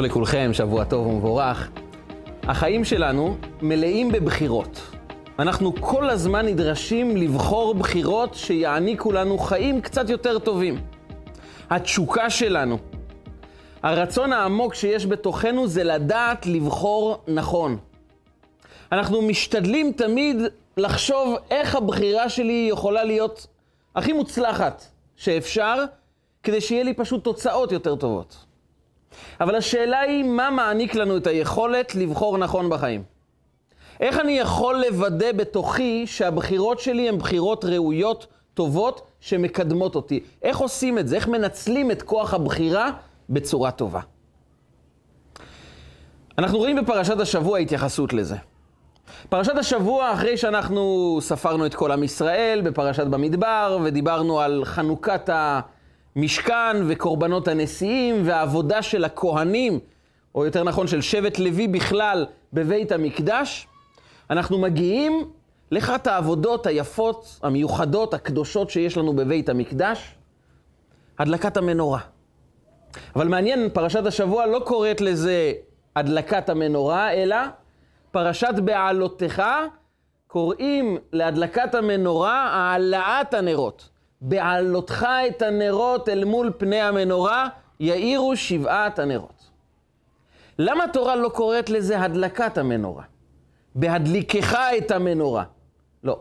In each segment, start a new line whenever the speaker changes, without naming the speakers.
טוב לכולכם, שבוע טוב ומבורך. החיים שלנו מלאים בבחירות. אנחנו כל הזמן נדרשים לבחור בחירות שיעניקו לנו חיים קצת יותר טובים. התשוקה שלנו, הרצון העמוק שיש בתוכנו זה לדעת לבחור נכון. אנחנו משתדלים תמיד לחשוב איך הבחירה שלי יכולה להיות הכי מוצלחת שאפשר, כדי שיהיה לי פשוט תוצאות יותר טובות. אבל השאלה היא, מה מעניק לנו את היכולת לבחור נכון בחיים? איך אני יכול לוודא בתוכי שהבחירות שלי הן בחירות ראויות, טובות, שמקדמות אותי? איך עושים את זה? איך מנצלים את כוח הבחירה בצורה טובה? אנחנו רואים בפרשת השבוע התייחסות לזה. פרשת השבוע, אחרי שאנחנו ספרנו את כל עם ישראל בפרשת במדבר, ודיברנו על חנוכת המשכן וקורבנות הנשיאים והעבודה של הכהנים, או יותר נכון של שבט לוי בכלל, בבית המקדש, אנחנו מגיעים לאחת העבודות היפות, המיוחדות, הקדושות שיש לנו בבית המקדש, הדלקת המנורה. אבל מעניין, פרשת השבוע לא קוראת לזה הדלקת המנורה, אלא פרשת בעלותך, קוראים להדלקת המנורה העלאת הנרות. בעלותך את הנרות אל מול פני המנורה, יאירו שבעת הנרות. למה התורה לא קוראת לזה הדלקת המנורה? בהדליקך את המנורה. לא.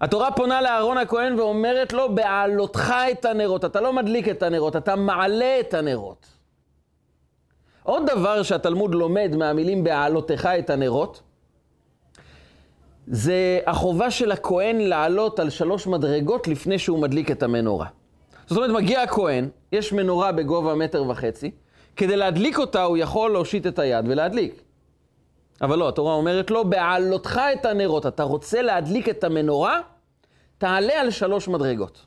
התורה פונה לאהרון הכהן ואומרת לו, בעלותך את הנרות. אתה לא מדליק את הנרות, אתה מעלה את הנרות. עוד דבר שהתלמוד לומד מהמילים בעלותך את הנרות, זה החובה של הכהן לעלות על שלוש מדרגות לפני שהוא מדליק את המנורה. זאת אומרת, מגיע הכהן, יש מנורה בגובה מטר וחצי, כדי להדליק אותה הוא יכול להושיט את היד ולהדליק. אבל לא, התורה אומרת לו, בעלותך את הנרות, אתה רוצה להדליק את המנורה, תעלה על שלוש מדרגות.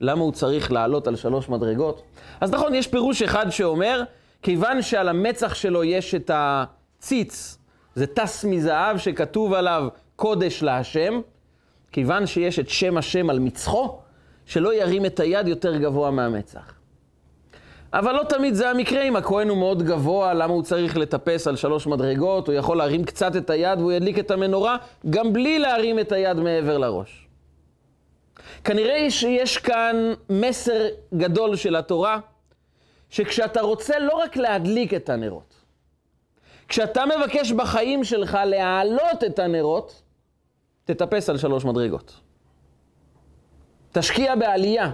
למה הוא צריך לעלות על שלוש מדרגות? אז נכון, יש פירוש אחד שאומר, כיוון שעל המצח שלו יש את הציץ, זה טס מזהב שכתוב עליו קודש להשם, כיוון שיש את שם השם על מצחו, שלא ירים את היד יותר גבוה מהמצח. אבל לא תמיד זה המקרה, אם הכהן הוא מאוד גבוה, למה הוא צריך לטפס על שלוש מדרגות? הוא יכול להרים קצת את היד והוא ידליק את המנורה, גם בלי להרים את היד מעבר לראש. כנראה שיש כאן מסר גדול של התורה, שכשאתה רוצה לא רק להדליק את הנרות, כשאתה מבקש בחיים שלך להעלות את הנרות, תטפס על שלוש מדרגות. תשקיע בעלייה,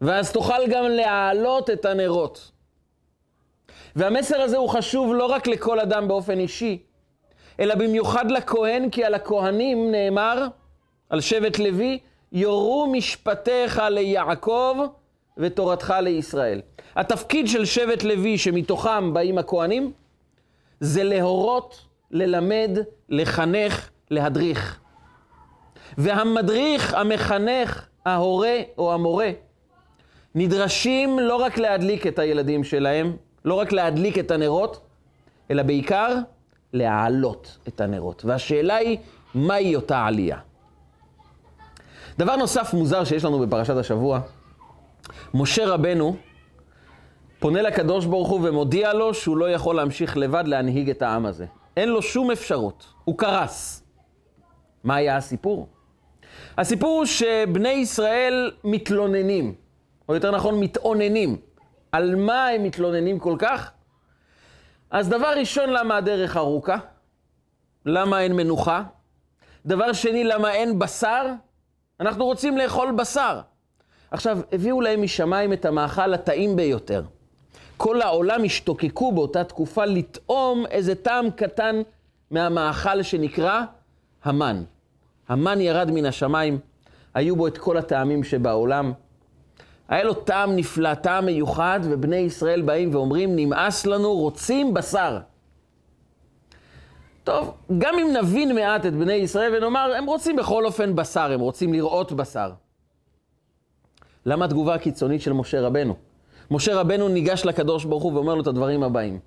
ואז תוכל גם להעלות את הנרות. והמסר הזה הוא חשוב לא רק לכל אדם באופן אישי, אלא במיוחד לכהן, כי על הכהנים נאמר, על שבט לוי, יורו משפטיך ליעקב ותורתך לישראל. התפקיד של שבט לוי, שמתוכם באים הכהנים, זה להורות, ללמד, לחנך, להדריך. והמדריך, המחנך, ההורה או המורה, נדרשים לא רק להדליק את הילדים שלהם, לא רק להדליק את הנרות, אלא בעיקר להעלות את הנרות. והשאלה היא, מהי אותה עלייה? דבר נוסף מוזר שיש לנו בפרשת השבוע, משה רבנו פונה לקדוש ברוך הוא ומודיע לו שהוא לא יכול להמשיך לבד להנהיג את העם הזה. אין לו שום אפשרות, הוא קרס. מה היה הסיפור? הסיפור הוא שבני ישראל מתלוננים, או יותר נכון מתאוננים. על מה הם מתלוננים כל כך? אז דבר ראשון, למה הדרך ארוכה? למה אין מנוחה? דבר שני, למה אין בשר? אנחנו רוצים לאכול בשר. עכשיו, הביאו להם משמיים את המאכל הטעים ביותר. כל העולם השתוקקו באותה תקופה לטעום איזה טעם קטן מהמאכל שנקרא המן. המן ירד מן השמיים, היו בו את כל הטעמים שבעולם. היה לו טעם נפלא, טעם מיוחד, ובני ישראל באים ואומרים, נמאס לנו, רוצים בשר. טוב, גם אם נבין מעט את בני ישראל ונאמר, הם רוצים בכל אופן בשר, הם רוצים לראות בשר. למה התגובה הקיצונית של משה רבנו? משה רבנו ניגש לקדוש ברוך הוא ואומר לו את הדברים הבאים.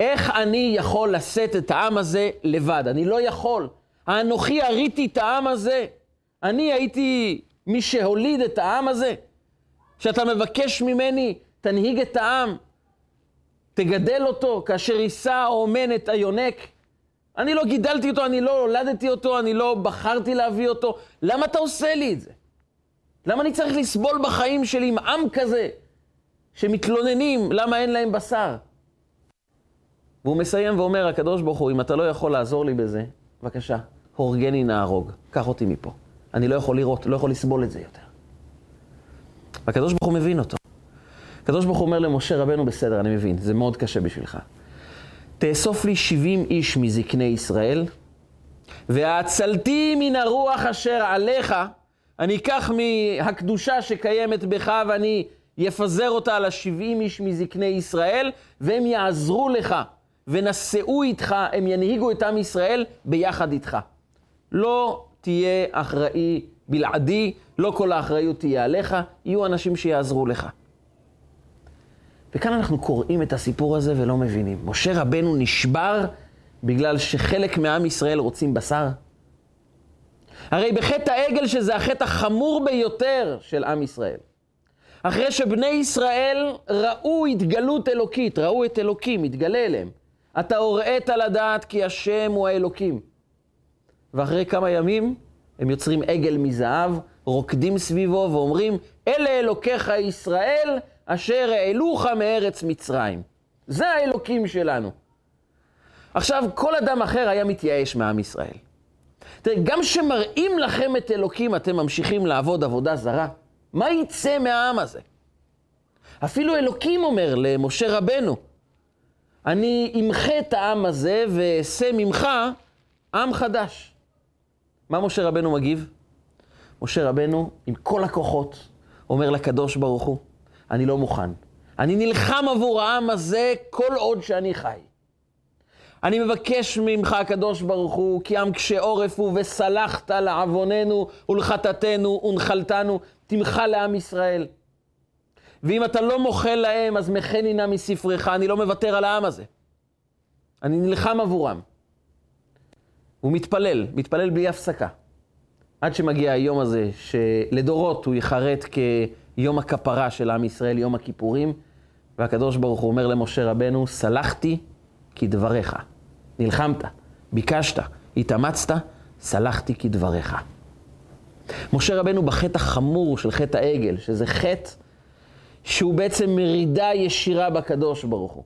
איך אני יכול לשאת את העם הזה לבד? אני לא יכול. האנוכי הריתי את העם הזה. אני הייתי מי שהוליד את העם הזה. שאתה מבקש ממני, תנהיג את העם. תגדל אותו כאשר יישא האומן את היונק. אני לא גידלתי אותו, אני לא הולדתי אותו, אני לא בחרתי להביא אותו. למה אתה עושה לי את זה? למה אני צריך לסבול בחיים שלי עם עם כזה, שמתלוננים למה אין להם בשר? והוא מסיים ואומר, הקדוש ברוך הוא, אם אתה לא יכול לעזור לי בזה, בבקשה, הורגני נהרוג, קח אותי מפה. אני לא יכול לראות, לא יכול לסבול את זה יותר. והקדוש ברוך הוא מבין אותו. הקדוש ברוך הוא אומר למשה רבנו, בסדר, אני מבין, זה מאוד קשה בשבילך. תאסוף לי 70 איש מזקני ישראל, והצלתי מן הרוח אשר עליך, אני אקח מהקדושה שקיימת בך ואני אפזר אותה על ה-70 איש מזקני ישראל, והם יעזרו לך ונשאו איתך, הם ינהיגו את עם ישראל ביחד איתך. לא תהיה אחראי בלעדי, לא כל האחריות תהיה עליך, יהיו אנשים שיעזרו לך. וכאן אנחנו קוראים את הסיפור הזה ולא מבינים. משה רבנו נשבר בגלל שחלק מעם ישראל רוצים בשר. הרי בחטא העגל, שזה החטא החמור ביותר של עם ישראל, אחרי שבני ישראל ראו התגלות אלוקית, ראו את אלוקים, התגלה אליהם. אתה הוראת לדעת כי השם הוא האלוקים. ואחרי כמה ימים הם יוצרים עגל מזהב, רוקדים סביבו ואומרים, אלה אלוקיך ישראל, אשר העלוך מארץ מצרים. זה האלוקים שלנו. עכשיו, כל אדם אחר היה מתייאש מעם ישראל. תראה, גם כשמראים לכם את אלוקים, אתם ממשיכים לעבוד עבודה זרה. מה יצא מהעם הזה? אפילו אלוקים אומר למשה רבנו, אני אמחה את העם הזה ואעשה ממך עם חדש. מה משה רבנו מגיב? משה רבנו, עם כל הכוחות, אומר לקדוש ברוך הוא, אני לא מוכן. אני נלחם עבור העם הזה כל עוד שאני חי. אני מבקש ממך, הקדוש ברוך הוא, כי עם קשה עורף הוא, וסלחת לעווננו ולחטאתנו ונחלתנו, תמחה לעם ישראל. ואם אתה לא מוחל להם, אז מחני נא מספרך, אני לא מוותר על העם הזה. אני נלחם עבורם. הוא מתפלל, מתפלל בלי הפסקה. עד שמגיע היום הזה, שלדורות הוא ייחרט כיום הכפרה של עם ישראל, יום הכיפורים, והקדוש ברוך הוא אומר למשה רבנו, סלחתי כדבריך. נלחמת, ביקשת, התאמצת, סלחתי כדבריך. משה רבנו בחטא החמור של חטא העגל, שזה חטא שהוא בעצם מרידה ישירה בקדוש ברוך הוא.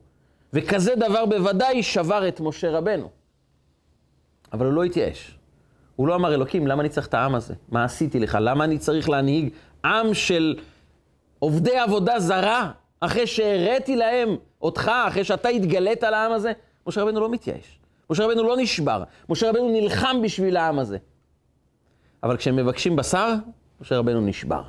וכזה דבר בוודאי שבר את משה רבנו. אבל הוא לא התייאש. הוא לא אמר, אלוקים, למה אני צריך את העם הזה? מה עשיתי לך? למה אני צריך להנהיג עם של עובדי עבודה זרה, אחרי שהראיתי להם אותך, אחרי שאתה התגלית על העם הזה? משה רבנו לא מתייאש. משה רבנו לא נשבר. משה רבנו נלחם בשביל העם הזה. אבל כשהם מבקשים בשר, משה רבנו נשבר.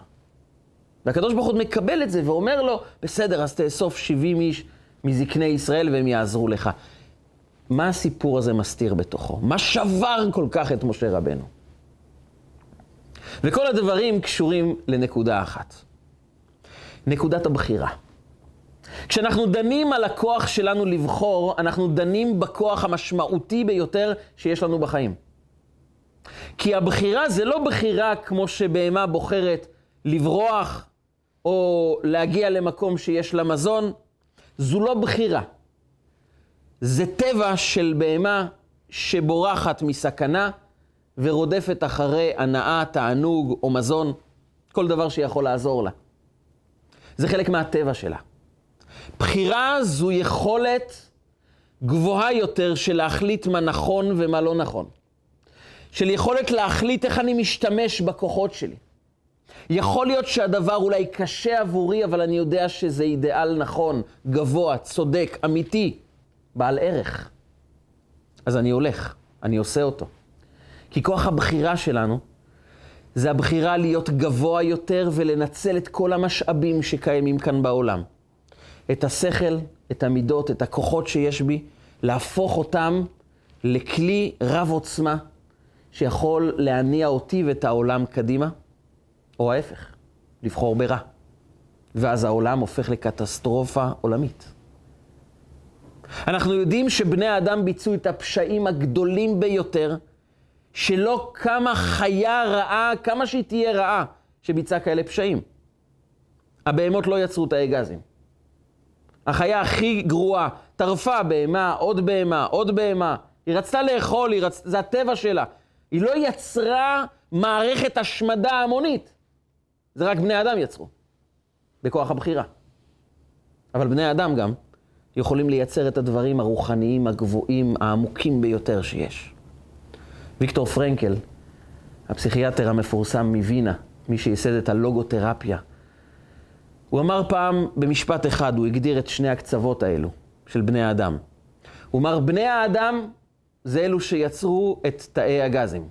והקדוש ברוך הוא מקבל את זה ואומר לו, בסדר, אז תאסוף 70 איש מזקני ישראל והם יעזרו לך. מה הסיפור הזה מסתיר בתוכו? מה שבר כל כך את משה רבנו? וכל הדברים קשורים לנקודה אחת. נקודת הבחירה. כשאנחנו דנים על הכוח שלנו לבחור, אנחנו דנים בכוח המשמעותי ביותר שיש לנו בחיים. כי הבחירה זה לא בחירה כמו שבהמה בוחרת לברוח או להגיע למקום שיש לה מזון, זו לא בחירה. זה טבע של בהמה שבורחת מסכנה ורודפת אחרי הנאה, תענוג או מזון, כל דבר שיכול לעזור לה. זה חלק מהטבע שלה. בחירה זו יכולת גבוהה יותר של להחליט מה נכון ומה לא נכון. של יכולת להחליט איך אני משתמש בכוחות שלי. יכול להיות שהדבר אולי קשה עבורי, אבל אני יודע שזה אידיאל נכון, גבוה, צודק, אמיתי, בעל ערך. אז אני הולך, אני עושה אותו. כי כוח הבחירה שלנו זה הבחירה להיות גבוה יותר ולנצל את כל המשאבים שקיימים כאן בעולם. את השכל, את המידות, את הכוחות שיש בי, להפוך אותם לכלי רב עוצמה שיכול להניע אותי ואת העולם קדימה, או ההפך, לבחור ברע. ואז העולם הופך לקטסטרופה עולמית. אנחנו יודעים שבני האדם ביצעו את הפשעים הגדולים ביותר, שלא קמה חיה רעה, כמה שהיא תהיה רעה, שביצעה כאלה פשעים. הבהמות לא יצרו תאי גזים. החיה הכי גרועה, טרפה בהמה, עוד בהמה, עוד בהמה. היא רצתה לאכול, רצ... זה הטבע שלה. היא לא יצרה מערכת השמדה המונית. זה רק בני אדם יצרו, בכוח הבחירה. אבל בני אדם גם יכולים לייצר את הדברים הרוחניים הגבוהים, העמוקים ביותר שיש. ויקטור פרנקל, הפסיכיאטר המפורסם מווינה, מי שייסד את הלוגותרפיה, הוא אמר פעם במשפט אחד, הוא הגדיר את שני הקצוות האלו של בני האדם. הוא אמר, בני האדם זה אלו שיצרו את תאי הגזים.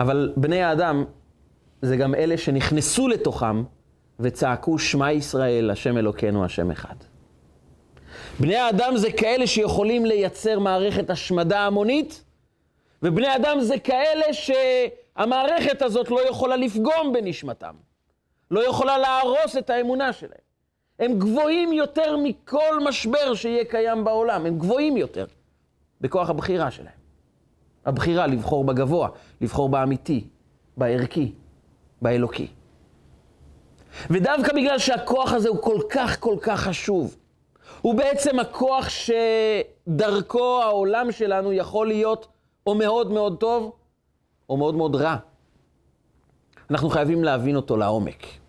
אבל בני האדם זה גם אלה שנכנסו לתוכם וצעקו שמע ישראל, השם אלוקינו, השם אחד. בני האדם זה כאלה שיכולים לייצר מערכת השמדה המונית, ובני אדם זה כאלה שהמערכת הזאת לא יכולה לפגום בנשמתם, לא יכולה להרוס את האמונה שלהם. הם גבוהים יותר מכל משבר שיהיה קיים בעולם, הם גבוהים יותר בכוח הבחירה שלהם. הבחירה לבחור בגבוה, לבחור באמיתי, בערכי, באלוקי. ודווקא בגלל שהכוח הזה הוא כל כך כל כך חשוב, הוא בעצם הכוח שדרכו העולם שלנו יכול להיות או מאוד מאוד טוב, או מאוד מאוד רע. אנחנו חייבים להבין אותו לעומק.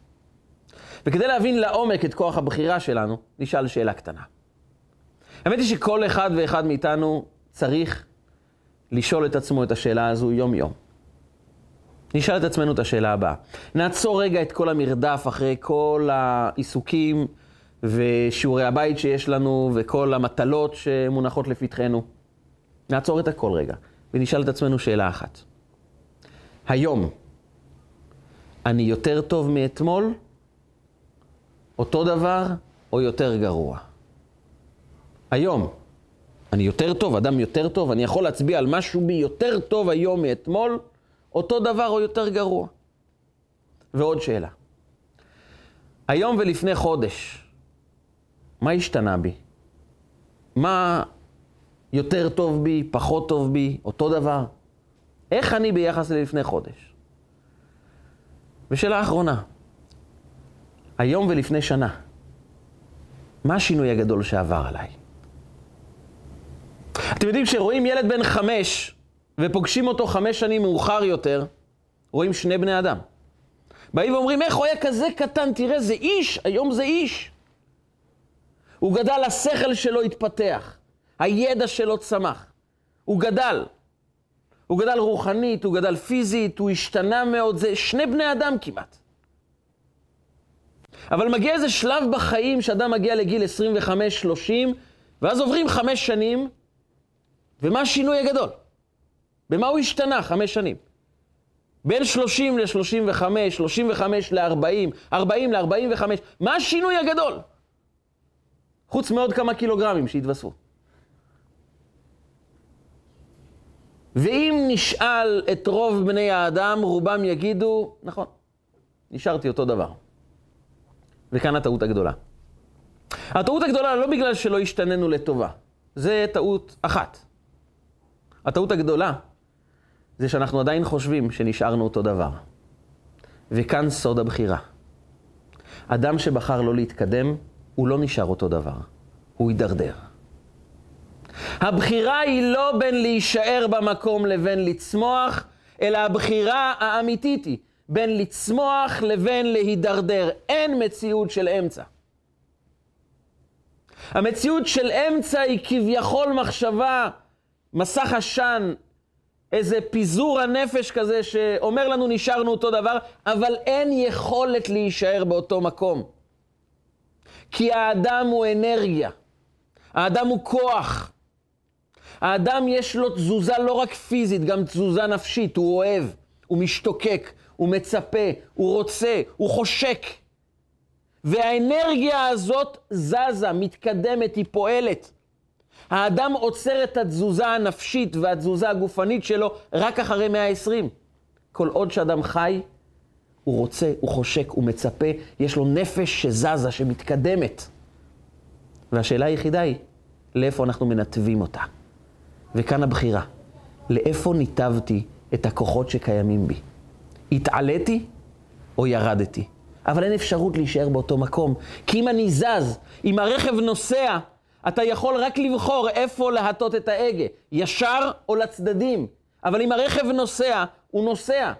וכדי להבין לעומק את כוח הבחירה שלנו, נשאל שאלה קטנה. האמת היא שכל אחד ואחד מאיתנו צריך לשאול את עצמו את השאלה הזו יום-יום. נשאל את עצמנו את השאלה הבאה. נעצור רגע את כל המרדף אחרי כל העיסוקים ושיעורי הבית שיש לנו וכל המטלות שמונחות לפתחנו. נעצור את הכל רגע ונשאל את עצמנו שאלה אחת. היום אני יותר טוב מאתמול, אותו דבר או יותר גרוע? היום אני יותר טוב, אדם יותר טוב, אני יכול להצביע על משהו בי יותר טוב היום מאתמול, אותו דבר או יותר גרוע. ועוד שאלה. היום ולפני חודש, מה השתנה בי? מה יותר טוב בי, פחות טוב בי, אותו דבר? איך אני ביחס ללפני חודש? ושאלה אחרונה, היום ולפני שנה, מה השינוי הגדול שעבר עליי? אתם יודעים שרואים ילד בן חמש ופוגשים אותו חמש שנים מאוחר יותר, רואים שני בני אדם. באים ואומרים, איך הוא היה כזה קטן, תראה, זה איש, היום זה איש. הוא גדל, השכל שלו התפתח, הידע שלו צמח. הוא גדל. הוא גדל רוחנית, הוא גדל פיזית, הוא השתנה מאוד, זה שני בני אדם כמעט. אבל מגיע איזה שלב בחיים שאדם מגיע לגיל 25-30, ואז עוברים חמש שנים, ומה השינוי הגדול? במה הוא השתנה חמש שנים? בין 30 ל-35, 35 ל-40, 40 ל-45, מה השינוי הגדול? חוץ מעוד כמה קילוגרמים שהתווספו. ואם נשאל את רוב בני האדם, רובם יגידו, נכון, נשארתי אותו דבר. וכאן הטעות הגדולה. הטעות הגדולה לא בגלל שלא השתננו לטובה, זה טעות אחת. הטעות הגדולה זה שאנחנו עדיין חושבים שנשארנו אותו דבר. וכאן סוד הבחירה. אדם שבחר לא להתקדם, הוא לא נשאר אותו דבר, הוא יידרדר. הבחירה היא לא בין להישאר במקום לבין לצמוח, אלא הבחירה האמיתית היא בין לצמוח לבין להידרדר. אין מציאות של אמצע. המציאות של אמצע היא כביכול מחשבה, מסך עשן, איזה פיזור הנפש כזה שאומר לנו נשארנו אותו דבר, אבל אין יכולת להישאר באותו מקום. כי האדם הוא אנרגיה, האדם הוא כוח. האדם יש לו תזוזה לא רק פיזית, גם תזוזה נפשית, הוא אוהב, הוא משתוקק, הוא מצפה, הוא רוצה, הוא חושק. והאנרגיה הזאת זזה, מתקדמת, היא פועלת. האדם עוצר את התזוזה הנפשית והתזוזה הגופנית שלו רק אחרי 120. כל עוד שאדם חי, הוא רוצה, הוא חושק, הוא מצפה, יש לו נפש שזזה, שמתקדמת. והשאלה היחידה היא, לאיפה אנחנו מנתבים אותה? וכאן הבחירה, לאיפה ניתבתי את הכוחות שקיימים בי? התעליתי או ירדתי? אבל אין אפשרות להישאר באותו מקום. כי אם אני זז, אם הרכב נוסע, אתה יכול רק לבחור איפה להטות את ההגה, ישר או לצדדים. אבל אם הרכב נוסע, הוא נוסע.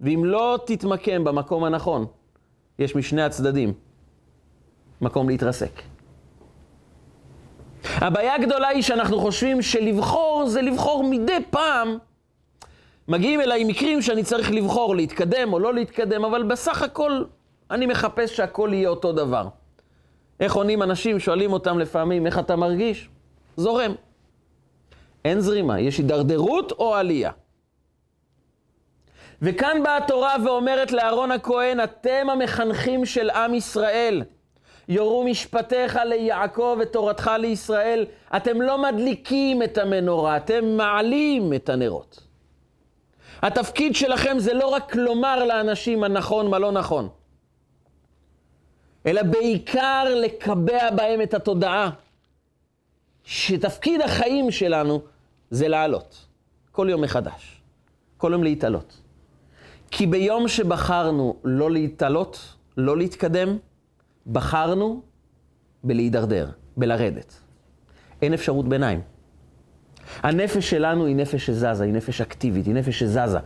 ואם לא תתמקם במקום הנכון, יש משני הצדדים מקום להתרסק. הבעיה הגדולה היא שאנחנו חושבים שלבחור זה לבחור מדי פעם. מגיעים אליי מקרים שאני צריך לבחור להתקדם או לא להתקדם, אבל בסך הכל אני מחפש שהכל יהיה אותו דבר. איך עונים אנשים, שואלים אותם לפעמים, איך אתה מרגיש? זורם. אין זרימה, יש הידרדרות או עלייה. וכאן באה התורה ואומרת לאהרון הכהן, אתם המחנכים של עם ישראל. יורו משפטיך ליעקב ותורתך לישראל. אתם לא מדליקים את המנורה, אתם מעלים את הנרות. התפקיד שלכם זה לא רק לומר לאנשים מה נכון, מה לא נכון, אלא בעיקר לקבע בהם את התודעה שתפקיד החיים שלנו זה לעלות, כל יום מחדש, כל יום להתעלות. כי ביום שבחרנו לא להתעלות, לא להתקדם, בחרנו בלהידרדר, בלרדת. אין אפשרות ביניים. הנפש שלנו היא נפש שזזה, היא נפש אקטיבית, היא נפש שזזה.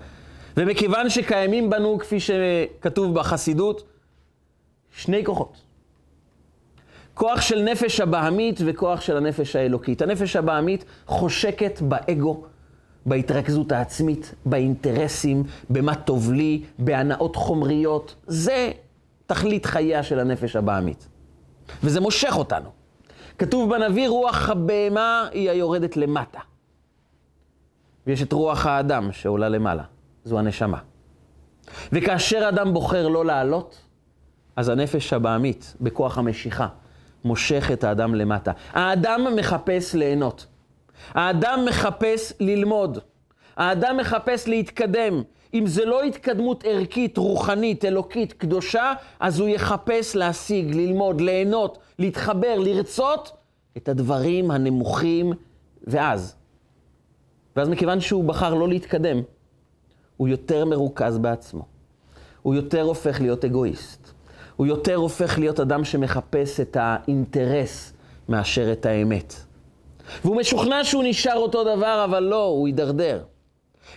ומכיוון שקיימים בנו, כפי שכתוב בחסידות, שני כוחות. כוח של נפש הבעמית וכוח של הנפש האלוקית. הנפש הבעמית חושקת באגו, בהתרכזות העצמית, באינטרסים, במה טוב לי, בהנאות חומריות. זה תכלית חייה של הנפש הבעמית. וזה מושך אותנו. כתוב בנביא, רוח הבהמה היא היורדת למטה. ויש את רוח האדם שעולה למעלה, זו הנשמה. וכאשר אדם בוחר לא לעלות, אז הנפש הבעמית, בכוח המשיכה, מושך את האדם למטה. האדם מחפש ליהנות. האדם מחפש ללמוד. האדם מחפש להתקדם. אם זה לא התקדמות ערכית, רוחנית, אלוקית, קדושה, אז הוא יחפש להשיג, ללמוד, ליהנות, להתחבר, לרצות את הדברים הנמוכים, ואז. ואז מכיוון שהוא בחר לא להתקדם, הוא יותר מרוכז בעצמו. הוא יותר הופך להיות אגואיסט. הוא יותר הופך להיות אדם שמחפש את האינטרס מאשר את האמת. והוא משוכנע שהוא נשאר אותו דבר, אבל לא, הוא יידרדר.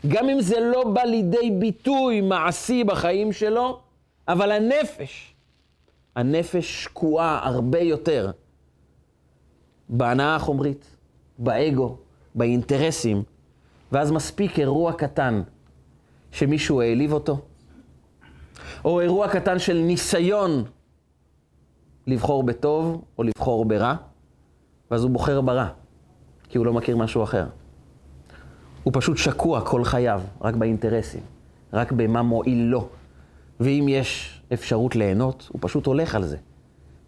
גם אם זה לא בא לידי ביטוי מעשי בחיים שלו, אבל הנפש, הנפש שקועה הרבה יותר בהנאה החומרית, באגו, באינטרסים, ואז מספיק אירוע קטן שמישהו העליב אותו, או אירוע קטן של ניסיון לבחור בטוב או לבחור ברע, ואז הוא בוחר ברע, כי הוא לא מכיר משהו אחר. הוא פשוט שקוע כל חייו, רק באינטרסים, רק במה מועיל לו. ואם יש אפשרות ליהנות, הוא פשוט הולך על זה.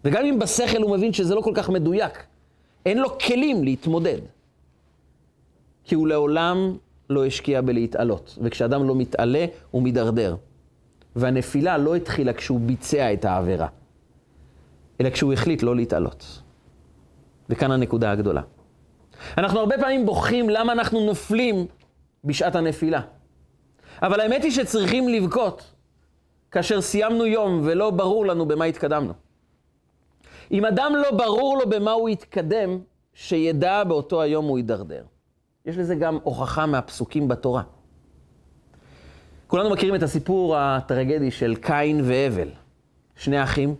וגם אם בשכל הוא מבין שזה לא כל כך מדויק, אין לו כלים להתמודד. כי הוא לעולם לא השקיע בלהתעלות. וכשאדם לא מתעלה, הוא מידרדר. והנפילה לא התחילה כשהוא ביצע את העבירה, אלא כשהוא החליט לא להתעלות. וכאן הנקודה הגדולה. אנחנו הרבה פעמים בוכים למה אנחנו נופלים בשעת הנפילה. אבל האמת היא שצריכים לבכות כאשר סיימנו יום ולא ברור לנו במה התקדמנו. אם אדם לא ברור לו במה הוא התקדם, שידע באותו היום הוא יידרדר. יש לזה גם הוכחה מהפסוקים בתורה. כולנו מכירים את הסיפור הטרגדי של קין והבל. שני אחים,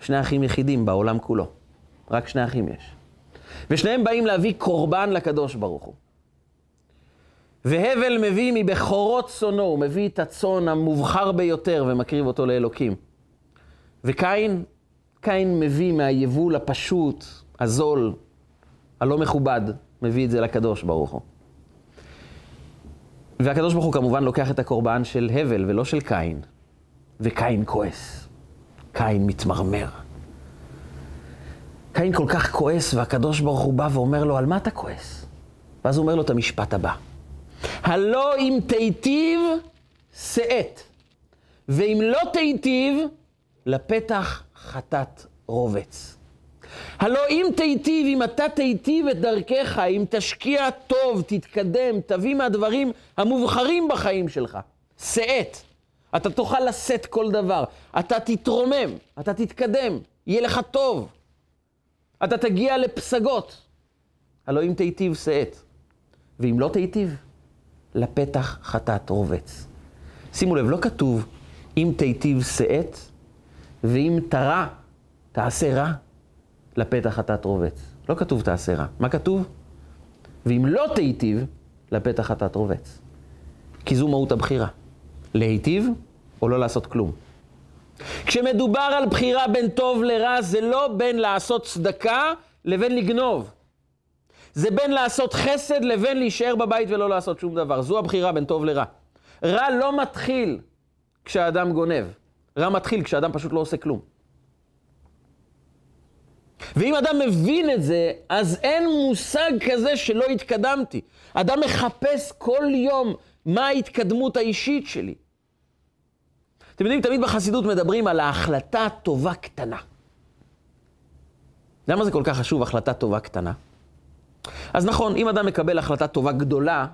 שני אחים יחידים בעולם כולו. רק שני אחים יש. ושניהם באים להביא קורבן לקדוש ברוך הוא. והבל מביא מבכורות צונו, הוא מביא את הצאן המובחר ביותר ומקריב אותו לאלוקים. וקין, קין מביא מהיבול הפשוט, הזול, הלא מכובד, מביא את זה לקדוש ברוך הוא. והקדוש ברוך הוא כמובן לוקח את הקורבן של הבל ולא של קין, וקין כועס. קין מתמרמר. קין כל כך כועס, והקדוש ברוך הוא בא ואומר לו, על מה אתה כועס? ואז הוא אומר לו את המשפט הבא: הלא אם תיטיב, שאת, ואם לא תיטיב, לפתח חטאת רובץ. הלא אם תיטיב, אם אתה תיטיב את דרכך, אם תשקיע טוב, תתקדם, תביא מהדברים המובחרים בחיים שלך, שאת. אתה תוכל לשאת כל דבר, אתה תתרומם, אתה תתקדם, יהיה לך טוב. אתה תגיע לפסגות. הלא אם תיטיב שאת, ואם לא תיטיב, לפתח חטאת רובץ. שימו לב, לא כתוב אם תיטיב שאת, ואם תרע, תעשה רע, לפתח חטאת רובץ. לא כתוב תעשה רע. מה כתוב? ואם לא תיטיב, לפתח חטאת רובץ. כי זו מהות הבחירה. להיטיב או לא לעשות כלום. כשמדובר על בחירה בין טוב לרע, זה לא בין לעשות צדקה לבין לגנוב. זה בין לעשות חסד לבין להישאר בבית ולא לעשות שום דבר. זו הבחירה בין טוב לרע. רע לא מתחיל כשהאדם גונב. רע מתחיל כשהאדם פשוט לא עושה כלום. ואם אדם מבין את זה, אז אין מושג כזה שלא התקדמתי. אדם מחפש כל יום מה ההתקדמות האישית שלי. אתם יודעים, תמיד בחסידות מדברים על ההחלטה טובה קטנה. למה זה כל כך חשוב, החלטה טובה קטנה? אז נכון, אם אדם מקבל החלטה טובה גדולה,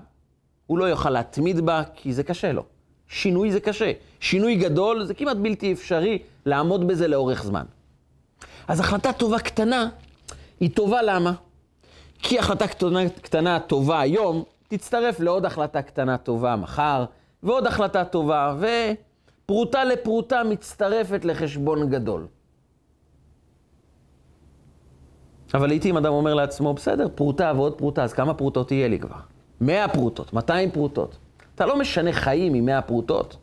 הוא לא יוכל להתמיד בה, כי זה קשה לו. שינוי זה קשה. שינוי גדול זה כמעט בלתי אפשרי לעמוד בזה לאורך זמן. אז החלטה טובה קטנה, היא טובה למה? כי החלטה קטנה, קטנה טובה היום, תצטרף לעוד החלטה קטנה טובה מחר, ועוד החלטה טובה, ופרוטה לפרוטה מצטרפת לחשבון גדול. אבל לעיתים אדם אומר לעצמו, בסדר, פרוטה ועוד פרוטה, אז כמה פרוטות יהיה לי כבר? 100 פרוטות, 200 פרוטות. אתה לא משנה חיים עם 100 פרוטות.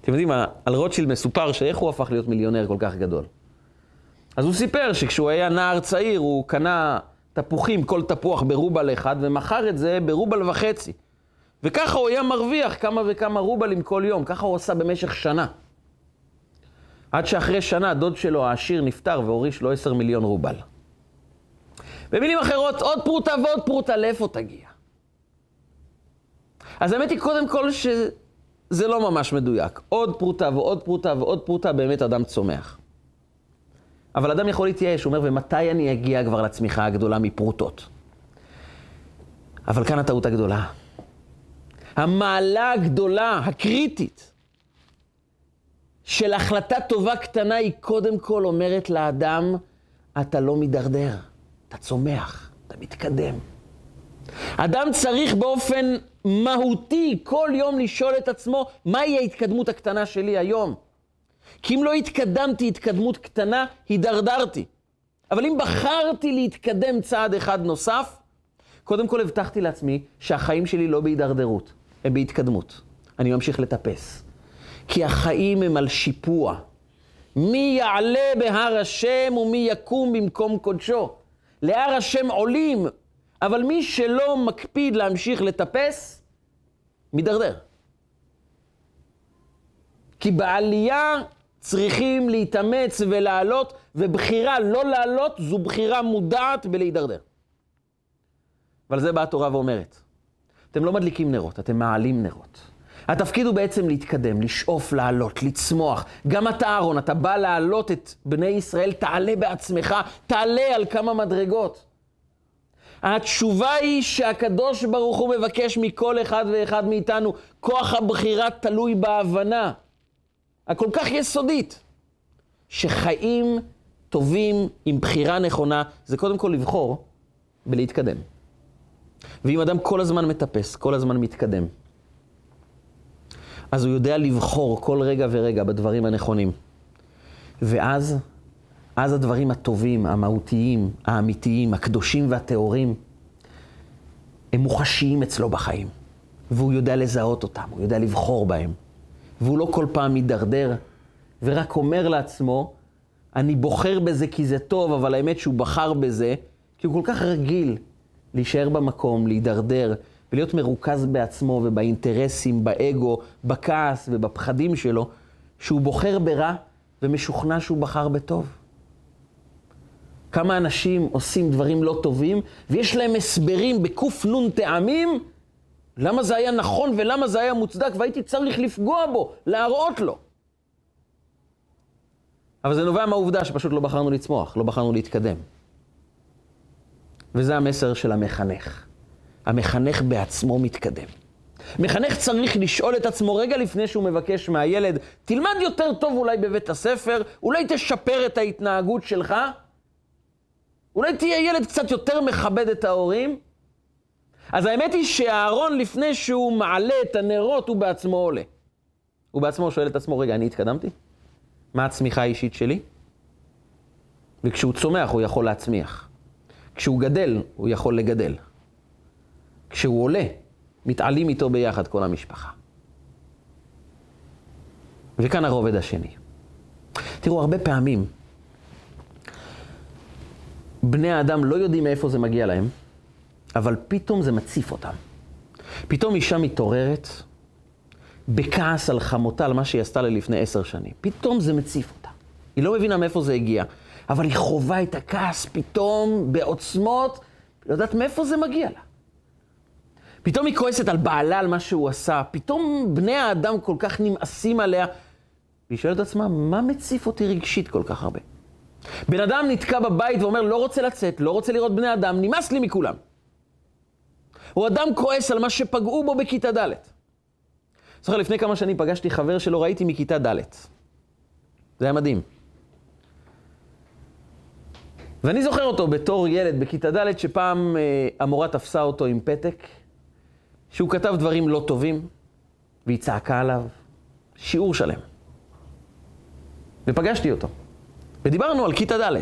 אתם יודעים, על רוטשילד מסופר שאיך הוא הפך להיות מיליונר כל כך גדול. אז הוא סיפר שכשהוא היה נער צעיר, הוא קנה תפוחים, כל תפוח ברובל אחד, ומכר את זה ברובל וחצי. וככה הוא היה מרוויח כמה וכמה רובלים כל יום, ככה הוא עשה במשך שנה. עד שאחרי שנה דוד שלו העשיר נפטר והוריש לו עשר מיליון רובל. במילים אחרות, עוד פרוטה ועוד פרוטה, לאיפה תגיע? אז האמת היא קודם כל שזה לא ממש מדויק. עוד פרוטה ועוד פרוטה ועוד פרוטה, באמת אדם צומח. אבל אדם יכול להתייאש, הוא אומר, ומתי אני אגיע כבר לצמיחה הגדולה מפרוטות? אבל כאן הטעות הגדולה. המעלה הגדולה, הקריטית, של החלטה טובה קטנה היא קודם כל אומרת לאדם, אתה לא מידרדר, אתה צומח, אתה מתקדם. אדם צריך באופן מהותי כל יום לשאול את עצמו, מהי ההתקדמות הקטנה שלי היום? כי אם לא התקדמתי התקדמות קטנה, הידרדרתי. אבל אם בחרתי להתקדם צעד אחד נוסף, קודם כל הבטחתי לעצמי שהחיים שלי לא בהידרדרות, הם בהתקדמות. אני ממשיך לטפס. כי החיים הם על שיפוע. מי יעלה בהר השם ומי יקום במקום קודשו. להר השם עולים, אבל מי שלא מקפיד להמשיך לטפס, מידרדר. כי בעלייה צריכים להתאמץ ולעלות, ובחירה לא לעלות זו בחירה מודעת בלהידרדר. ועל זה באה התורה ואומרת, אתם לא מדליקים נרות, אתם מעלים נרות. התפקיד הוא בעצם להתקדם, לשאוף, לעלות, לצמוח. גם אתה, אהרון, אתה בא להעלות את בני ישראל, תעלה בעצמך, תעלה על כמה מדרגות. התשובה היא שהקדוש ברוך הוא מבקש מכל אחד ואחד מאיתנו, כוח הבחירה תלוי בהבנה. הכל כך יסודית, שחיים טובים עם בחירה נכונה, זה קודם כל לבחור ולהתקדם. ואם אדם כל הזמן מטפס, כל הזמן מתקדם, אז הוא יודע לבחור כל רגע ורגע בדברים הנכונים. ואז, אז הדברים הטובים, המהותיים, האמיתיים, הקדושים והטהורים, הם מוחשיים אצלו בחיים. והוא יודע לזהות אותם, הוא יודע לבחור בהם. והוא לא כל פעם מידרדר, ורק אומר לעצמו, אני בוחר בזה כי זה טוב, אבל האמת שהוא בחר בזה, כי הוא כל כך רגיל להישאר במקום, להידרדר, ולהיות מרוכז בעצמו ובאינטרסים, באגו, בכעס ובפחדים שלו, שהוא בוחר ברע ומשוכנע שהוא בחר בטוב. כמה אנשים עושים דברים לא טובים, ויש להם הסברים בק"ן טעמים למה זה היה נכון ולמה זה היה מוצדק, והייתי צריך לפגוע בו, להראות לו. אבל זה נובע מהעובדה שפשוט לא בחרנו לצמוח, לא בחרנו להתקדם. וזה המסר של המחנך. המחנך בעצמו מתקדם. מחנך צריך לשאול את עצמו רגע לפני שהוא מבקש מהילד, תלמד יותר טוב אולי בבית הספר, אולי תשפר את ההתנהגות שלך, אולי תהיה ילד קצת יותר מכבד את ההורים. אז האמת היא שאהרון, לפני שהוא מעלה את הנרות, הוא בעצמו עולה. הוא בעצמו שואל את עצמו, רגע, אני התקדמתי? מה הצמיחה האישית שלי? וכשהוא צומח, הוא יכול להצמיח. כשהוא גדל, הוא יכול לגדל. כשהוא עולה, מתעלים איתו ביחד כל המשפחה. וכאן הרובד השני. תראו, הרבה פעמים בני האדם לא יודעים מאיפה זה מגיע להם, אבל פתאום זה מציף אותם. פתאום אישה מתעוררת בכעס על חמותה, על מה שהיא עשתה לה לפני עשר שנים. פתאום זה מציף אותה. היא לא מבינה מאיפה זה הגיע, אבל היא חווה את הכעס פתאום בעוצמות, לא יודעת מאיפה זה מגיע לה. פתאום היא כועסת על בעלה, על מה שהוא עשה, פתאום בני האדם כל כך נמאסים עליה, והיא שואלת עצמה, מה מציף אותי רגשית כל כך הרבה? בן אדם נתקע בבית ואומר, לא רוצה לצאת, לא רוצה לראות בני אדם, נמאס לי מכולם. או אדם כועס על מה שפגעו בו בכיתה ד'. זוכר, לפני כמה שנים פגשתי חבר שלא ראיתי מכיתה ד'. זה היה מדהים. ואני זוכר אותו בתור ילד בכיתה ד', שפעם אה, המורה תפסה אותו עם פתק, שהוא כתב דברים לא טובים, והיא צעקה עליו, שיעור שלם. ופגשתי אותו, ודיברנו על כיתה ד'.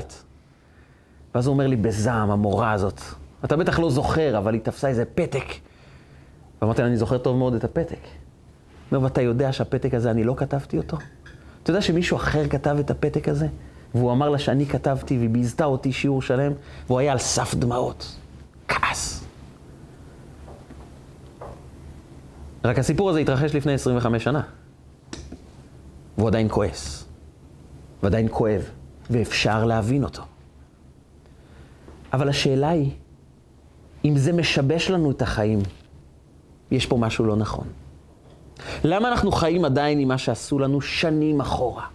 ואז הוא אומר לי בזעם, המורה הזאת, אתה בטח לא זוכר, אבל היא תפסה איזה פתק. ואמרתי לה, אני זוכר טוב מאוד את הפתק. הוא אומר, ואתה יודע שהפתק הזה, אני לא כתבתי אותו? אתה יודע שמישהו אחר כתב את הפתק הזה? והוא אמר לה שאני כתבתי, והיא ביזתה אותי שיעור שלם, והוא היה על סף דמעות. כעס. רק הסיפור הזה התרחש לפני 25 שנה. והוא עדיין כועס. ועדיין כואב, ואפשר להבין אותו. אבל השאלה היא, אם זה משבש לנו את החיים, יש פה משהו לא נכון. למה אנחנו חיים עדיין עם מה שעשו לנו שנים אחורה?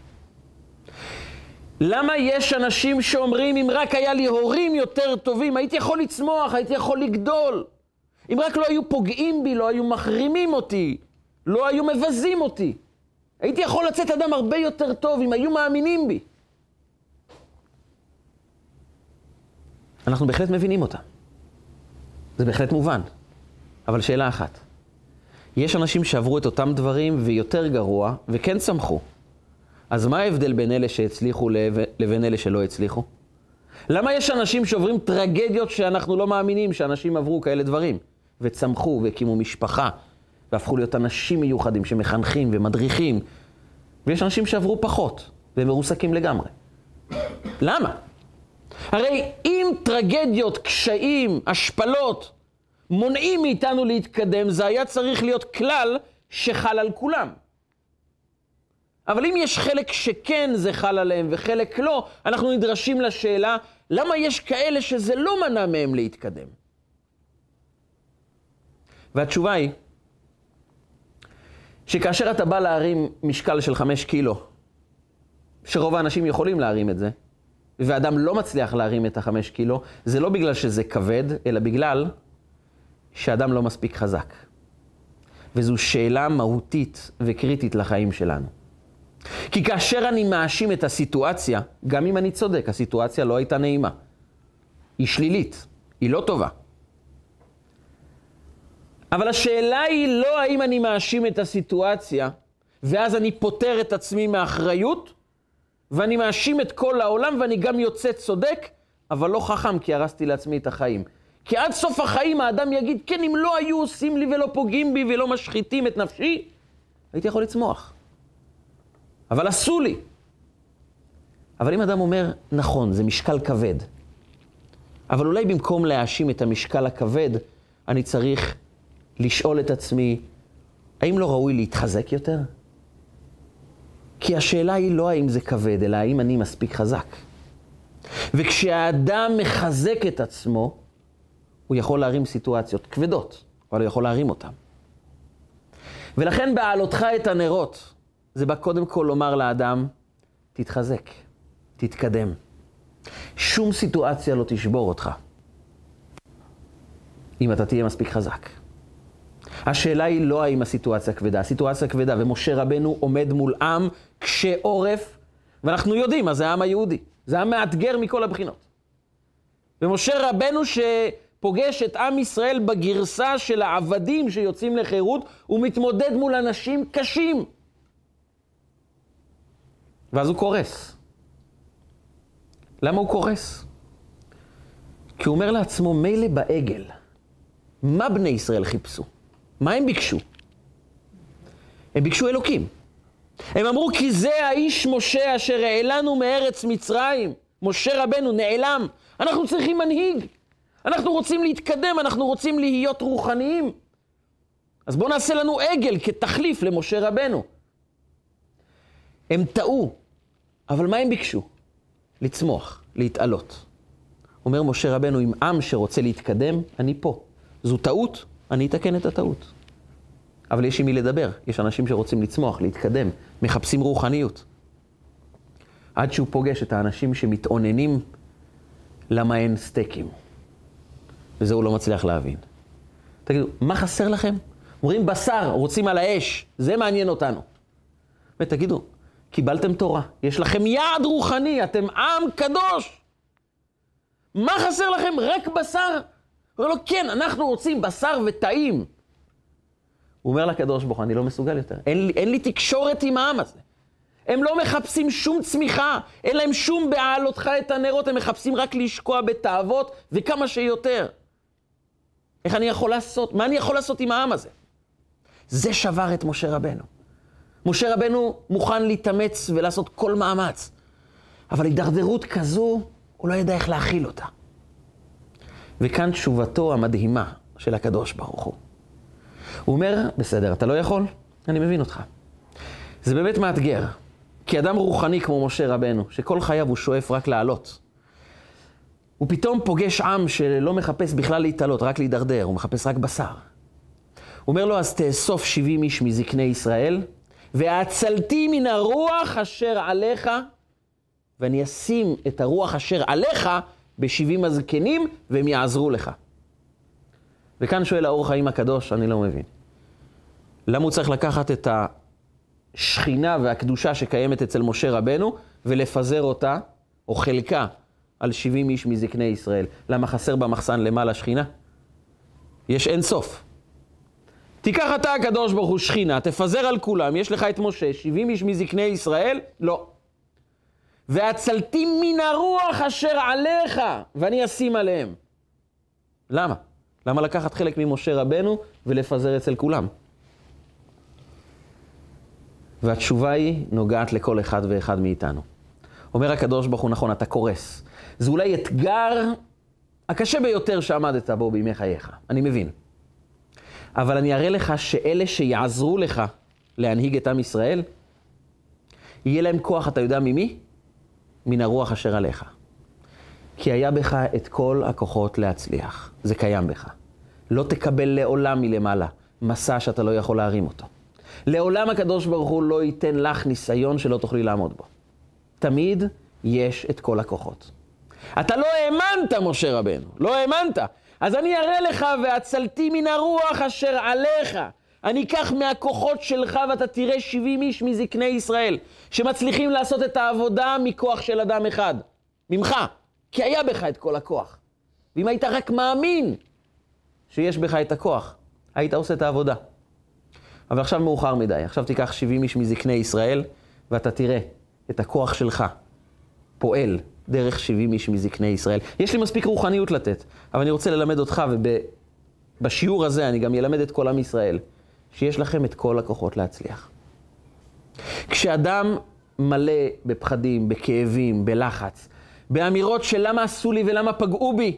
למה יש אנשים שאומרים, אם רק היה לי הורים יותר טובים, הייתי יכול לצמוח, הייתי יכול לגדול. אם רק לא היו פוגעים בי, לא היו מחרימים אותי, לא היו מבזים אותי. הייתי יכול לצאת אדם הרבה יותר טוב אם היו מאמינים בי. אנחנו בהחלט מבינים אותם. זה בהחלט מובן. אבל שאלה אחת, יש אנשים שעברו את אותם דברים ויותר גרוע, וכן צמחו. אז מה ההבדל בין אלה שהצליחו לבין אלה שלא הצליחו? למה יש אנשים שעוברים טרגדיות שאנחנו לא מאמינים שאנשים עברו כאלה דברים, וצמחו והקימו משפחה, והפכו להיות אנשים מיוחדים שמחנכים ומדריכים, ויש אנשים שעברו פחות, והם מרוסקים לגמרי. למה? הרי אם טרגדיות, קשיים, השפלות, מונעים מאיתנו להתקדם, זה היה צריך להיות כלל שחל על כולם. אבל אם יש חלק שכן זה חל עליהם וחלק לא, אנחנו נדרשים לשאלה, למה יש כאלה שזה לא מנע מהם להתקדם? והתשובה היא, שכאשר אתה בא להרים משקל של חמש קילו, שרוב האנשים יכולים להרים את זה, ואדם לא מצליח להרים את החמש קילו, זה לא בגלל שזה כבד, אלא בגלל שאדם לא מספיק חזק. וזו שאלה מהותית וקריטית לחיים שלנו. כי כאשר אני מאשים את הסיטואציה, גם אם אני צודק, הסיטואציה לא הייתה נעימה. היא שלילית, היא לא טובה. אבל השאלה היא לא האם אני מאשים את הסיטואציה, ואז אני פוטר את עצמי מאחריות, ואני מאשים את כל העולם, ואני גם יוצא צודק, אבל לא חכם, כי הרסתי לעצמי את החיים. כי עד סוף החיים האדם יגיד, כן, אם לא היו עושים לי ולא פוגעים בי ולא משחיתים את נפשי, הייתי יכול לצמוח. אבל עשו לי. אבל אם אדם אומר, נכון, זה משקל כבד, אבל אולי במקום להאשים את המשקל הכבד, אני צריך לשאול את עצמי, האם לא ראוי להתחזק יותר? כי השאלה היא לא האם זה כבד, אלא האם אני מספיק חזק. וכשהאדם מחזק את עצמו, הוא יכול להרים סיטואציות כבדות, אבל הוא יכול להרים אותן. ולכן בהעלותך את הנרות, זה בא קודם כל לומר לאדם, תתחזק, תתקדם. שום סיטואציה לא תשבור אותך, אם אתה תהיה מספיק חזק. השאלה היא לא האם הסיטואציה כבדה, הסיטואציה כבדה, ומשה רבנו עומד מול עם קשה עורף, ואנחנו יודעים מה זה העם היהודי. זה עם מאתגר מכל הבחינות. ומשה רבנו שפוגש את עם ישראל בגרסה של העבדים שיוצאים לחירות, הוא מתמודד מול אנשים קשים. ואז הוא קורס. למה הוא קורס? כי הוא אומר לעצמו, מילא בעגל, מה בני ישראל חיפשו? מה הם ביקשו? הם ביקשו אלוקים. הם אמרו, כי זה האיש משה אשר העלנו מארץ מצרים. משה רבנו נעלם. אנחנו צריכים מנהיג. אנחנו רוצים להתקדם, אנחנו רוצים להיות רוחניים. אז בואו נעשה לנו עגל כתחליף למשה רבנו. הם טעו, אבל מה הם ביקשו? לצמוח, להתעלות. אומר משה רבנו, עם עם שרוצה להתקדם, אני פה. זו טעות, אני אתקן את הטעות. אבל יש עם מי לדבר, יש אנשים שרוצים לצמוח, להתקדם, מחפשים רוחניות. עד שהוא פוגש את האנשים שמתאוננים למה אין סטייקים. וזה הוא לא מצליח להבין. תגידו, מה חסר לכם? אומרים בשר, רוצים על האש, זה מעניין אותנו. ותגידו, קיבלתם תורה, יש לכם יעד רוחני, אתם עם קדוש. מה חסר לכם? רק בשר? הוא אומר לו, כן, אנחנו רוצים בשר וטעים. הוא אומר לקדוש ברוך הוא, אני לא מסוגל יותר. אין לי, אין לי תקשורת עם העם הזה. הם לא מחפשים שום צמיחה, אין להם שום בהעלותך את הנרות, הם מחפשים רק לשקוע בתאוות וכמה שיותר. איך אני יכול לעשות? מה אני יכול לעשות עם העם הזה? זה שבר את משה רבנו. משה רבנו מוכן להתאמץ ולעשות כל מאמץ, אבל הידרדרות כזו, הוא לא ידע איך להכיל אותה. וכאן תשובתו המדהימה של הקדוש ברוך הוא. הוא אומר, בסדר, אתה לא יכול? אני מבין אותך. זה באמת מאתגר, כי אדם רוחני כמו משה רבנו, שכל חייו הוא שואף רק לעלות, הוא פתאום פוגש עם שלא מחפש בכלל להתעלות, רק להידרדר, הוא מחפש רק בשר. הוא אומר לו, אז תאסוף 70 איש מזקני ישראל, והצלתי מן הרוח אשר עליך, ואני אשים את הרוח אשר עליך בשבעים הזקנים, והם יעזרו לך. וכאן שואל האור חיים הקדוש, אני לא מבין. למה הוא צריך לקחת את השכינה והקדושה שקיימת אצל משה רבנו, ולפזר אותה, או חלקה, על 70 איש מזקני ישראל? למה חסר במחסן למעלה שכינה? יש אין סוף. תיקח אתה הקדוש ברוך הוא שכינה, תפזר על כולם, יש לך את משה, 70 איש מזקני ישראל? לא. והצלתי מן הרוח אשר עליך, ואני אשים עליהם. למה? למה לקחת חלק ממשה רבנו ולפזר אצל כולם? והתשובה היא נוגעת לכל אחד ואחד מאיתנו. אומר הקדוש ברוך הוא, נכון, אתה קורס. זה אולי אתגר הקשה ביותר שעמדת בו בימי חייך, אני מבין. אבל אני אראה לך שאלה שיעזרו לך להנהיג את עם ישראל, יהיה להם כוח, אתה יודע ממי? מן הרוח אשר עליך. כי היה בך את כל הכוחות להצליח. זה קיים בך. לא תקבל לעולם מלמעלה מסע שאתה לא יכול להרים אותו. לעולם הקדוש ברוך הוא לא ייתן לך ניסיון שלא תוכלי לעמוד בו. תמיד יש את כל הכוחות. אתה לא האמנת, משה רבנו, לא האמנת. אז אני אראה לך, והצלתי מן הרוח אשר עליך. אני אקח מהכוחות שלך ואתה תראה 70 איש מזקני ישראל, שמצליחים לעשות את העבודה מכוח של אדם אחד, ממך, כי היה בך את כל הכוח. ואם היית רק מאמין שיש בך את הכוח, היית עושה את העבודה. אבל עכשיו מאוחר מדי, עכשיו תיקח 70 איש מזקני ישראל, ואתה תראה את הכוח שלך פועל דרך 70 איש מזקני ישראל. יש לי מספיק רוחניות לתת, אבל אני רוצה ללמד אותך, ובשיעור הזה אני גם אלמד את כל עם ישראל, שיש לכם את כל הכוחות להצליח. כשאדם מלא בפחדים, בכאבים, בלחץ, באמירות של למה עשו לי ולמה פגעו בי,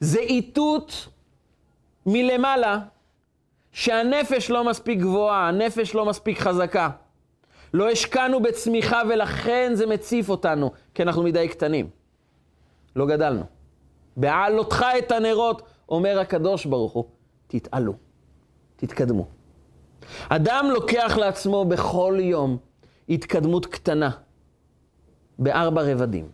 זה איתות מלמעלה שהנפש לא מספיק גבוהה, הנפש לא מספיק חזקה. לא השקענו בצמיחה ולכן זה מציף אותנו, כי אנחנו מדי קטנים. לא גדלנו. בעלותך את הנרות, אומר הקדוש ברוך הוא, תתעלו, תתקדמו. אדם לוקח לעצמו בכל יום התקדמות קטנה בארבע רבדים.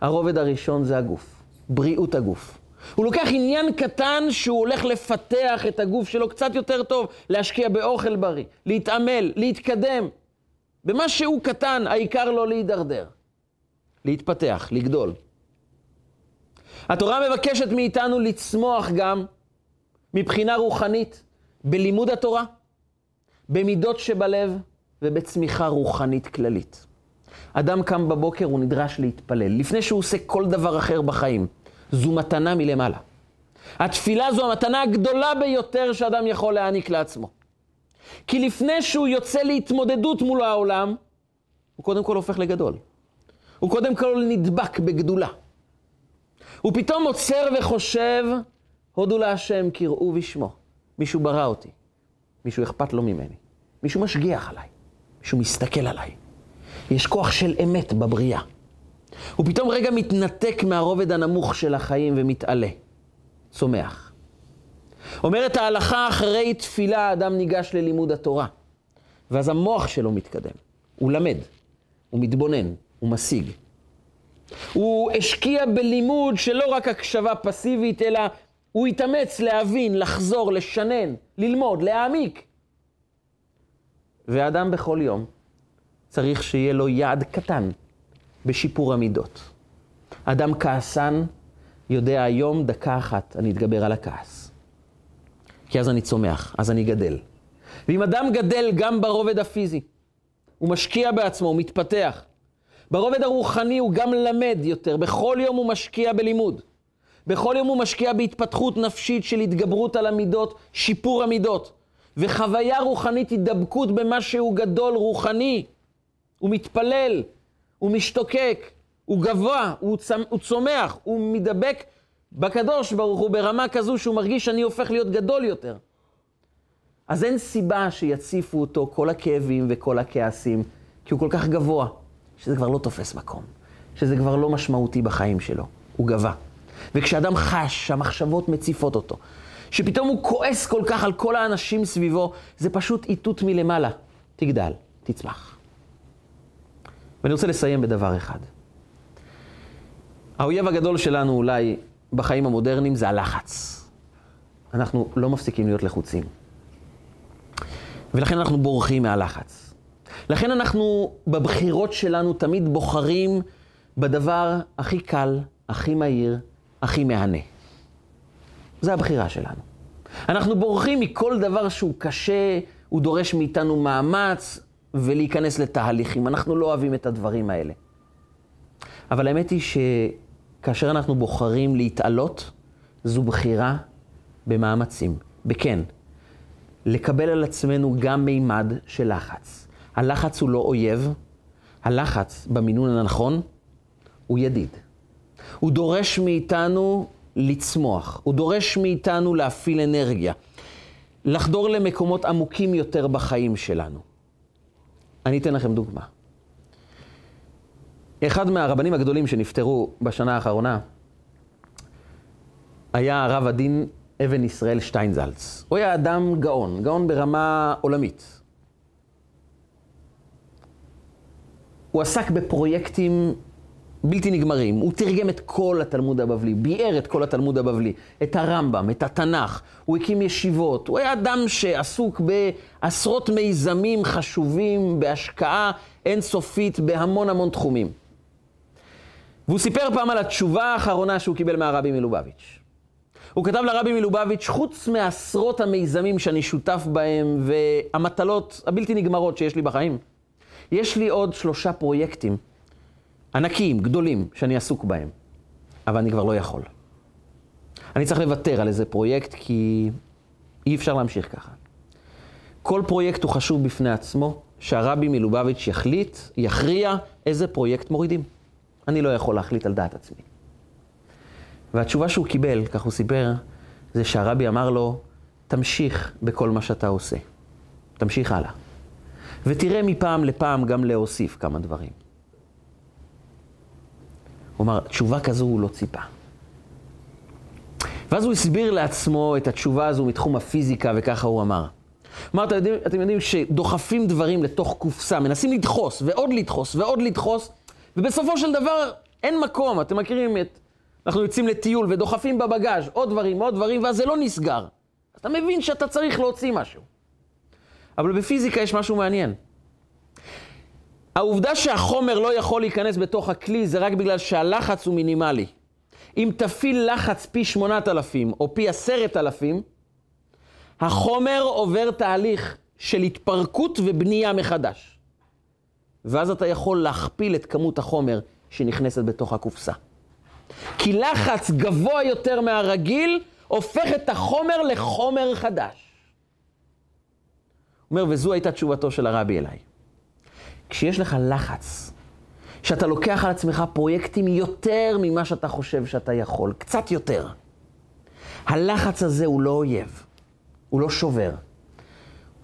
הרובד הראשון זה הגוף, בריאות הגוף. הוא לוקח עניין קטן שהוא הולך לפתח את הגוף שלו קצת יותר טוב, להשקיע באוכל בריא, להתעמל, להתקדם. במה שהוא קטן, העיקר לא להידרדר. להתפתח, לגדול. התורה מבקשת מאיתנו לצמוח גם מבחינה רוחנית, בלימוד התורה, במידות שבלב ובצמיחה רוחנית כללית. אדם קם בבוקר, הוא נדרש להתפלל, לפני שהוא עושה כל דבר אחר בחיים. זו מתנה מלמעלה. התפילה זו המתנה הגדולה ביותר שאדם יכול להעניק לעצמו. כי לפני שהוא יוצא להתמודדות מול העולם, הוא קודם כל הופך לגדול. הוא קודם כל נדבק בגדולה. הוא פתאום עוצר וחושב, הודו להשם, קראו בשמו. מישהו ברא אותי, מישהו אכפת לו ממני, מישהו משגיח עליי, מישהו מסתכל עליי. יש כוח של אמת בבריאה. הוא פתאום רגע מתנתק מהרובד הנמוך של החיים ומתעלה, צומח. אומרת ההלכה, אחרי תפילה האדם ניגש ללימוד התורה, ואז המוח שלו מתקדם, הוא למד, הוא מתבונן, הוא משיג. הוא השקיע בלימוד שלא רק הקשבה פסיבית, אלא הוא התאמץ להבין, לחזור, לשנן, ללמוד, להעמיק. ואדם בכל יום צריך שיהיה לו יעד קטן בשיפור המידות. אדם כעסן יודע היום, דקה אחת, אני אתגבר על הכעס. כי אז אני צומח, אז אני גדל. ואם אדם גדל גם ברובד הפיזי, הוא משקיע בעצמו, הוא מתפתח. ברובד הרוחני הוא גם למד יותר, בכל יום הוא משקיע בלימוד. בכל יום הוא משקיע בהתפתחות נפשית של התגברות על המידות, שיפור המידות. וחוויה רוחנית, הידבקות במה שהוא גדול, רוחני. הוא מתפלל, הוא משתוקק, הוא גבוה, הוא, הוא צומח, הוא מדבק בקדוש ברוך הוא ברמה כזו שהוא מרגיש שאני הופך להיות גדול יותר. אז אין סיבה שיציפו אותו כל הכאבים וכל הכעסים, כי הוא כל כך גבוה, שזה כבר לא תופס מקום, שזה כבר לא משמעותי בחיים שלו, הוא גבה. וכשאדם חש שהמחשבות מציפות אותו, שפתאום הוא כועס כל כך על כל האנשים סביבו, זה פשוט איתות מלמעלה. תגדל, תצמח. ואני רוצה לסיים בדבר אחד. האויב הגדול שלנו אולי בחיים המודרניים זה הלחץ. אנחנו לא מפסיקים להיות לחוצים. ולכן אנחנו בורחים מהלחץ. לכן אנחנו בבחירות שלנו תמיד בוחרים בדבר הכי קל, הכי מהיר, הכי מהנה. זה הבחירה שלנו. אנחנו בורחים מכל דבר שהוא קשה, הוא דורש מאיתנו מאמץ ולהיכנס לתהליכים. אנחנו לא אוהבים את הדברים האלה. אבל האמת היא שכאשר אנחנו בוחרים להתעלות, זו בחירה במאמצים, בכן. לקבל על עצמנו גם מימד של לחץ. הלחץ הוא לא אויב, הלחץ במינון הנכון הוא ידיד. הוא דורש מאיתנו לצמוח, הוא דורש מאיתנו להפעיל אנרגיה, לחדור למקומות עמוקים יותר בחיים שלנו. אני אתן לכם דוגמה. אחד מהרבנים הגדולים שנפטרו בשנה האחרונה היה הרב הדין אבן ישראל שטיינזלץ. הוא היה אדם גאון, גאון ברמה עולמית. הוא עסק בפרויקטים בלתי נגמרים. הוא תרגם את כל התלמוד הבבלי, ביאר את כל התלמוד הבבלי, את הרמב"ם, את התנ"ך, הוא הקים ישיבות. הוא היה אדם שעסוק בעשרות מיזמים חשובים, בהשקעה אינסופית בהמון המון תחומים. והוא סיפר פעם על התשובה האחרונה שהוא קיבל מהרבי מלובביץ'. הוא כתב לרבי מלובביץ', חוץ מעשרות המיזמים שאני שותף בהם והמטלות הבלתי נגמרות שיש לי בחיים, יש לי עוד שלושה פרויקטים ענקיים, גדולים, שאני עסוק בהם, אבל אני כבר לא יכול. אני צריך לוותר על איזה פרויקט, כי אי אפשר להמשיך ככה. כל פרויקט הוא חשוב בפני עצמו, שהרבי מלובביץ' יחליט, יכריע איזה פרויקט מורידים. אני לא יכול להחליט על דעת עצמי. והתשובה שהוא קיבל, כך הוא סיפר, זה שהרבי אמר לו, תמשיך בכל מה שאתה עושה. תמשיך הלאה. ותראה מפעם לפעם גם להוסיף כמה דברים. הוא אמר, תשובה כזו הוא לא ציפה. ואז הוא הסביר לעצמו את התשובה הזו מתחום הפיזיקה, וככה הוא אמר. כלומר, אתם יודעים, אתם יודעים שדוחפים דברים לתוך קופסה, מנסים לדחוס, ועוד לדחוס, ועוד לדחוס, ובסופו של דבר אין מקום. אתם מכירים את אנחנו יוצאים לטיול ודוחפים בבגאז' עוד דברים, עוד דברים, ואז זה לא נסגר. אתה מבין שאתה צריך להוציא משהו. אבל בפיזיקה יש משהו מעניין. העובדה שהחומר לא יכול להיכנס בתוך הכלי זה רק בגלל שהלחץ הוא מינימלי. אם תפעיל לחץ פי 8,000 או פי 10,000, החומר עובר תהליך של התפרקות ובנייה מחדש. ואז אתה יכול להכפיל את כמות החומר שנכנסת בתוך הקופסה. כי לחץ גבוה יותר מהרגיל הופך את החומר לחומר חדש. אומר, וזו הייתה תשובתו של הרבי אליי. כשיש לך לחץ, שאתה לוקח על עצמך פרויקטים יותר ממה שאתה חושב שאתה יכול, קצת יותר. הלחץ הזה הוא לא אויב, הוא לא שובר.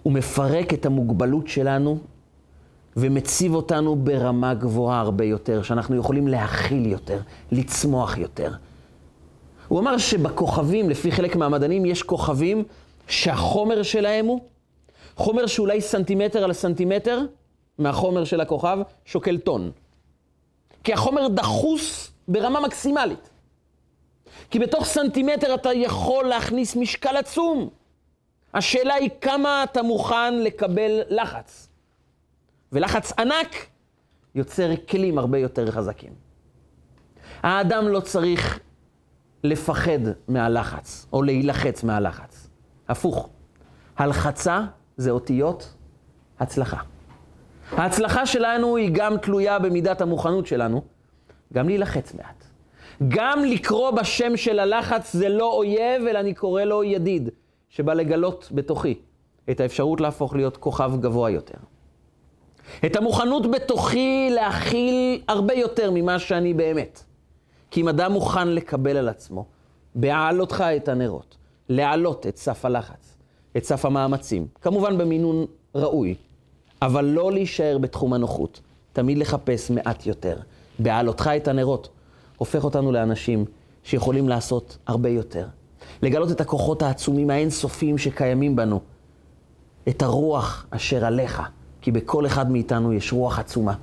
הוא מפרק את המוגבלות שלנו ומציב אותנו ברמה גבוהה הרבה יותר, שאנחנו יכולים להכיל יותר, לצמוח יותר. הוא אמר שבכוכבים, לפי חלק מהמדענים, יש כוכבים שהחומר שלהם הוא חומר שאולי סנטימטר על סנטימטר מהחומר של הכוכב שוקל טון. כי החומר דחוס ברמה מקסימלית. כי בתוך סנטימטר אתה יכול להכניס משקל עצום. השאלה היא כמה אתה מוכן לקבל לחץ. ולחץ ענק יוצר כלים הרבה יותר חזקים. האדם לא צריך לפחד מהלחץ, או להילחץ מהלחץ. הפוך, הלחצה זה אותיות הצלחה. ההצלחה שלנו היא גם תלויה במידת המוכנות שלנו, גם להילחץ מעט. גם לקרוא בשם של הלחץ זה לא אויב, אלא אני קורא לו ידיד, שבא לגלות בתוכי את האפשרות להפוך להיות כוכב גבוה יותר. את המוכנות בתוכי להכיל הרבה יותר ממה שאני באמת. כי אם אדם מוכן לקבל על עצמו, בהעלותך את הנרות, להעלות את סף הלחץ, את סף המאמצים, כמובן במינון ראוי, אבל לא להישאר בתחום הנוחות, תמיד לחפש מעט יותר. בהעלותך את הנרות, הופך אותנו לאנשים שיכולים לעשות הרבה יותר. לגלות את הכוחות העצומים האינסופיים שקיימים בנו, את הרוח אשר עליך, כי בכל אחד מאיתנו יש רוח עצומה.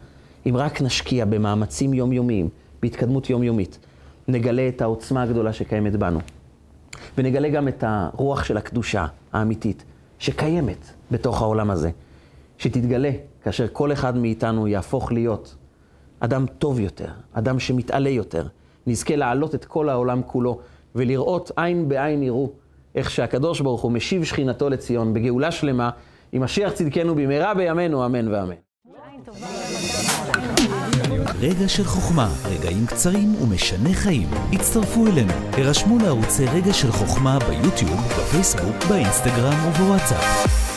אם רק נשקיע במאמצים יומיומיים, בהתקדמות יומיומית, נגלה את העוצמה הגדולה שקיימת בנו. ונגלה גם את הרוח של הקדושה האמיתית, שקיימת בתוך העולם הזה. שתתגלה כאשר כל אחד מאיתנו יהפוך להיות אדם טוב יותר, אדם שמתעלה יותר. נזכה להעלות את כל העולם כולו ולראות עין בעין יראו איך שהקדוש ברוך הוא משיב שכינתו לציון בגאולה שלמה, עם משיח צדקנו במהרה בימינו, אמן ואמן.
רגע של חוכמה, רגעים קצרים ומשנה חיים. הצטרפו אלינו, הרשמו לערוצי רגע של חוכמה ביוטיוב, בפייסבוק, באינסטגרם ובוואטסאפ.